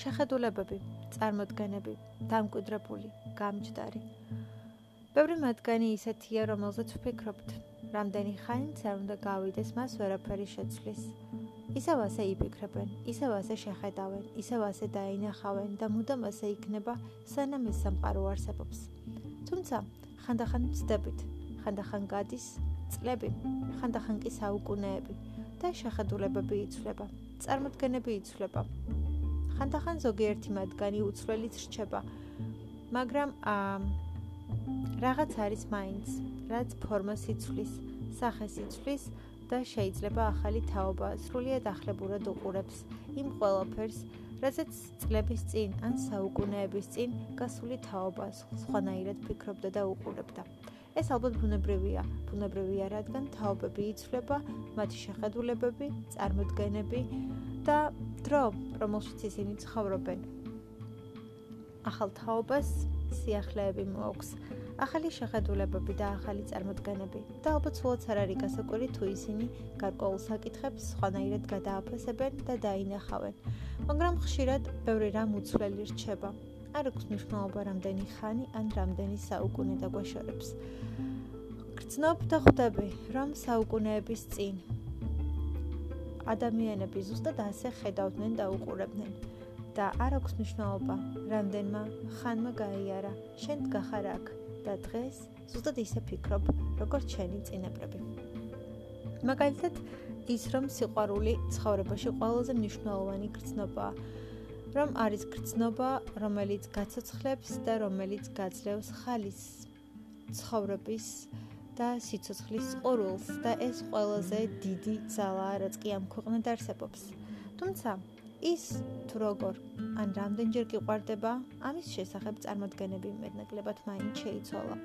შეხედულებები, წარმოდგენები, დამკვიდრებული, გამჯდარი. ბევრი მათგანი ისეთია, რომელზეც ვფიქრობთ, რამდენი ხანიც არ უნდა გავიდეს მას ვერაფერი შეცვლის. ისევ ასე იფიქრებენ, ისევ ასე შეხედავენ, ისევ ასე დაინახავენ და მუდამ ასე იქნება, სანამ ეს სამყარო არსებობს. თუმცა, ხანდახან ვწდებით, ხანდახან გადის წლები, ხანდახან კი საუკუნეები და შეხედულებები იცვლება, წარმოდგენები იცვლება. ხანდახან ზოგიერთი მათგანი უცვლელიც რჩება, მაგრამ რაღაც არის მაინც, რაც ფორმას იცვლის, სახეს იცვლის და შეიძლება ახალი თაობა სრულიად ახლებურად უყურებს იმ ყველაფერს, რასაც წლების წინ ან საუკუნეების წინ გასული თაობა სხვანაირად ფიქრობდა და უყურებდა. ეს ალბათ ბუნებრივია, ბუნებრივია, რადგან თაობები იცვლება, მათი შეხედულებები, წარმოდგენები და დრო, რომელშიც ისინი ცხოვრობენ. ახალ თაობას სიახლეები მოაქვს. ახალი შეხედულებები და ახალი წარმოდგენები და ალბათ სულაც არ არის გასაკვირი თუ ისინი გარკვეულ საკითხებს სხვანაირად გადააფასებენ და დაინახავენ მაგრამ ხშირად ბევრი რამ უცვლელი რჩება არ აქვს მნიშვნელობა რამდენი ხანი ან რამდენი საუკუნე დაგვაშორებს გრძნობ და ხვდები რომ საუკუნეების წინ ადამიანები ზუსტად ასე ხედავდნენ და უყურებდნენ და არ აქვს მნიშვნელობა რამდენმა ხანმა გაიარა შენ დგახარ აქ და დღეს ზუსტად ისე ფიქრობ, როგორც შენი წინაპრები. მაგალითად, ის რომ სიყვარული ცხოვრებაში ყველაზე მნიშვნელოვანი გრძნობაა, რომ არის გრძნობა, რომელიც გაცოცხლებს და რომელიც გაძლევს ხალის ცხოვრების და სიცოცხლის ყურულს და ეს ყველაზე დიდი ძალაა, რაც კი ამ ქვეყნად არსებობს. თუმცა ის თუ როგორ ან რამდენჯერ გიყვარდება, ამის შესახებ წარმოდგენები მეტნაკლებად მაინც შეიცვალა.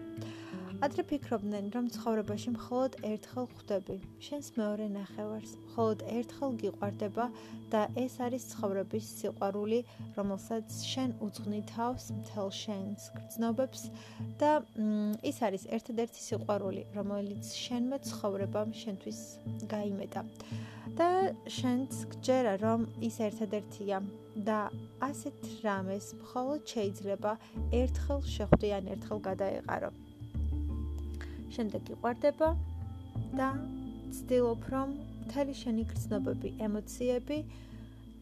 ადრე ფიქრობდნენ, რომ ცხოვრებაში მხოლოდ ერთხელ ხვდები, შენს მეორე ნახევარს, მხოლოდ ერთხელ გიყვარდება და ეს არის ცხოვრების სიყვარული, რომელსაც შენ უძღვნი თავს მთელ შენს გრძნობებს და ის არის ერთადერთი სიყვარული, რომელიც შენმა ცხოვრებამ შენთვის გაიმეტა. და შენც გჯერა რომ ის ერთადერთია და ასეთ რამეს მხოლოდ შეიძლება ერთხელ შეხვდე ან ერთხელ გადაეყარო. შემდეგ იყვარდება და ცდილობ რომ მთელი შენი გრძნობები, ემოციები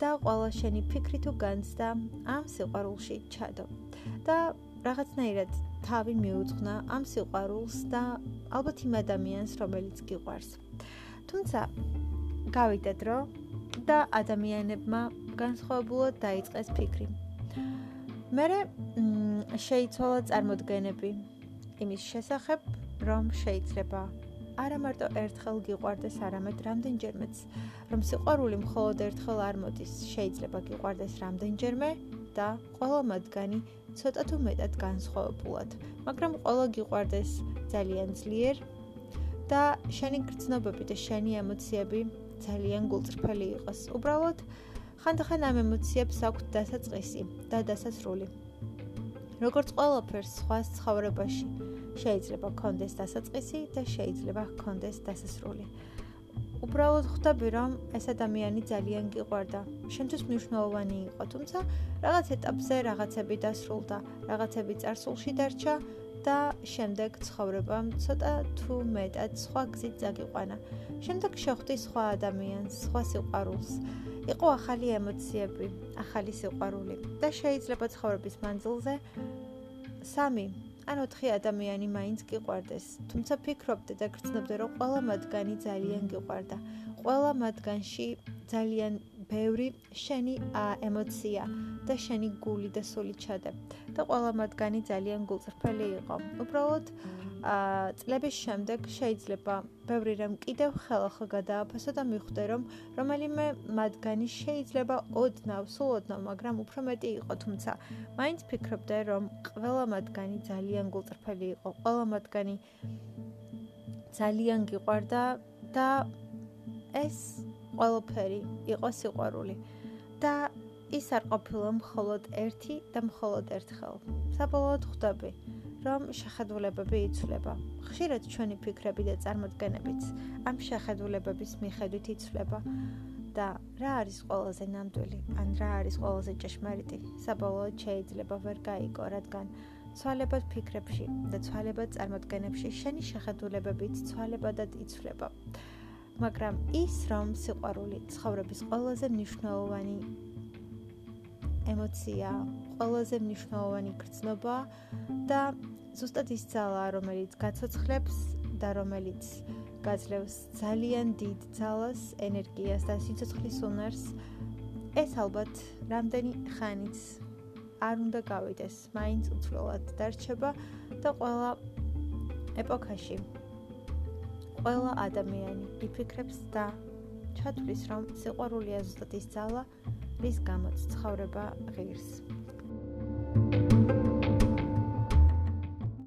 და ყველა შენი ფიქრი თუ განცდა ამ სიყვარულში ჩადო. და რაღაცნაირად თავი მიუძღვნა ამ სიყვარულს და ალბათ იმ ადამიანს, რომელიც გიყვარს. თუმცა გავიდა დრო და ადამიანებმა განსხვავებულად დაიწყეს ფიქრი. მე შეიცვალა წარმოდგენები იმის შესახებ, რომ შეიძლება არა მარტო ერთხელ გიყვარდეს, არამედ რამდენჯერმეც, რომ სიყვარული მხოლოდ ერთხელ არ მოდის, შეიძლება გიყვარდეს რამდენჯერმე და ყველა მათგანი ცოტა თუ მეტად განსხვავებულად, მაგრამ ყველა გიყვარდეს ძალიან ძლიერ და შენი გრძნობები და შენი ემოციები ძალიან გულწრფელი იყოს. უბრალოდ ხანდახან ამ ემოციებს აქვს დასაწყისი და დასასრული. როგორც ყველაფერს სხვა ცხოვრებაში შეიძლება კონდეს დასაწყისი და შეიძლება კონდეს დასასრული. უბრალოდ ხვდები რომ ეს ადამიანი ძალიან გიყვარდა. შენთვის მნიშვნელოვანი იყო, თუმცა რაღაც ეტაპზე რაღაცები დასრულდა, რაღაცები წარსულში დარჩა და შემდეგ ცხოვრებამ ცოტა თუ მეტად სხვა გზით წაგიყვანა. შემდეგ შეხვდი სხვა ადამიანს, სხვა სიყვარულს. იყო ახალი ემოციები, ახალი სიყვარული და შეიძლება ცხოვრების მანძილზე სამი ან ოთხი ადამიანი მაინც გიყვარდეს. თუმცა ფიქრობდე და გრძნობდე, რომ ყველა მათგანი ძალიან გიყვარდა. ყველა მათგანში ძალიან ბევრი შენი ემოცია და შენი გული და სული ჩადე და ყველა მათგანი ძალიან გულწრფელი იყო. უბრალოდ აა წლების შემდეგ შეიძლება ბევრი რამ კიდევ ხელახლა გადააფასო და მიხვდე რომ რომელიმე მათგანი შეიძლება ოდნავ, სულ ოდნავ, მაგრამ უფრო მეტი იყო, თუმცა მაინც ფიქრობდე რომ ყველა მათგანი ძალიან გულწრფელი იყო. ყველა მათგანი ძალიან გიყვარდა და ეს ყველაფერი იყო სიყვარული და ის არ ყოფილა მხოლოდ ერთი და მხოლოდ ერთხელ. საბოლოოდ ხვდები, რომ შეხედულებები იცვლება. ხშირად ჩვენი ფიქრები და წარმოდგენებიც ამ შეხედულებების მიხედვით იცვლება და რა არის ყველაზე ნამდვილი, ან რა არის ყველაზე ჭეშმარიტი, საბოლოოდ შეიძლება ვერ გაიგო, რადგან ცვალებად ფიქრებში და ცვალებად წარმოდგენებში შენი შეხედულებებით ცვალებადად იცვლება. მაგრამ ის, რომ სიყვარული ცხოვრების ყველაზე მნიშვნელოვანი ემოცია, ყველაზე მნიშვნელოვანი გრძნობა და ზუსტად ის ძალა, რომელიც გაცოცხლებს და რომელიც გაძლევს ძალიან დიდ ძალას, ენერგიას და სიცოცხლის უნარს. ეს ალბათ რამდენი ხანიც არ უნდა გავიდეს, მაინც უცვლელად დარჩება და ყველა ეპოქაში ყველა ადამიანი იფიქრებს და ჩათვლის, რომ სიყვარულია ზუსტად ის ძალა, რის გამოც ცხოვრება ღირს. thank you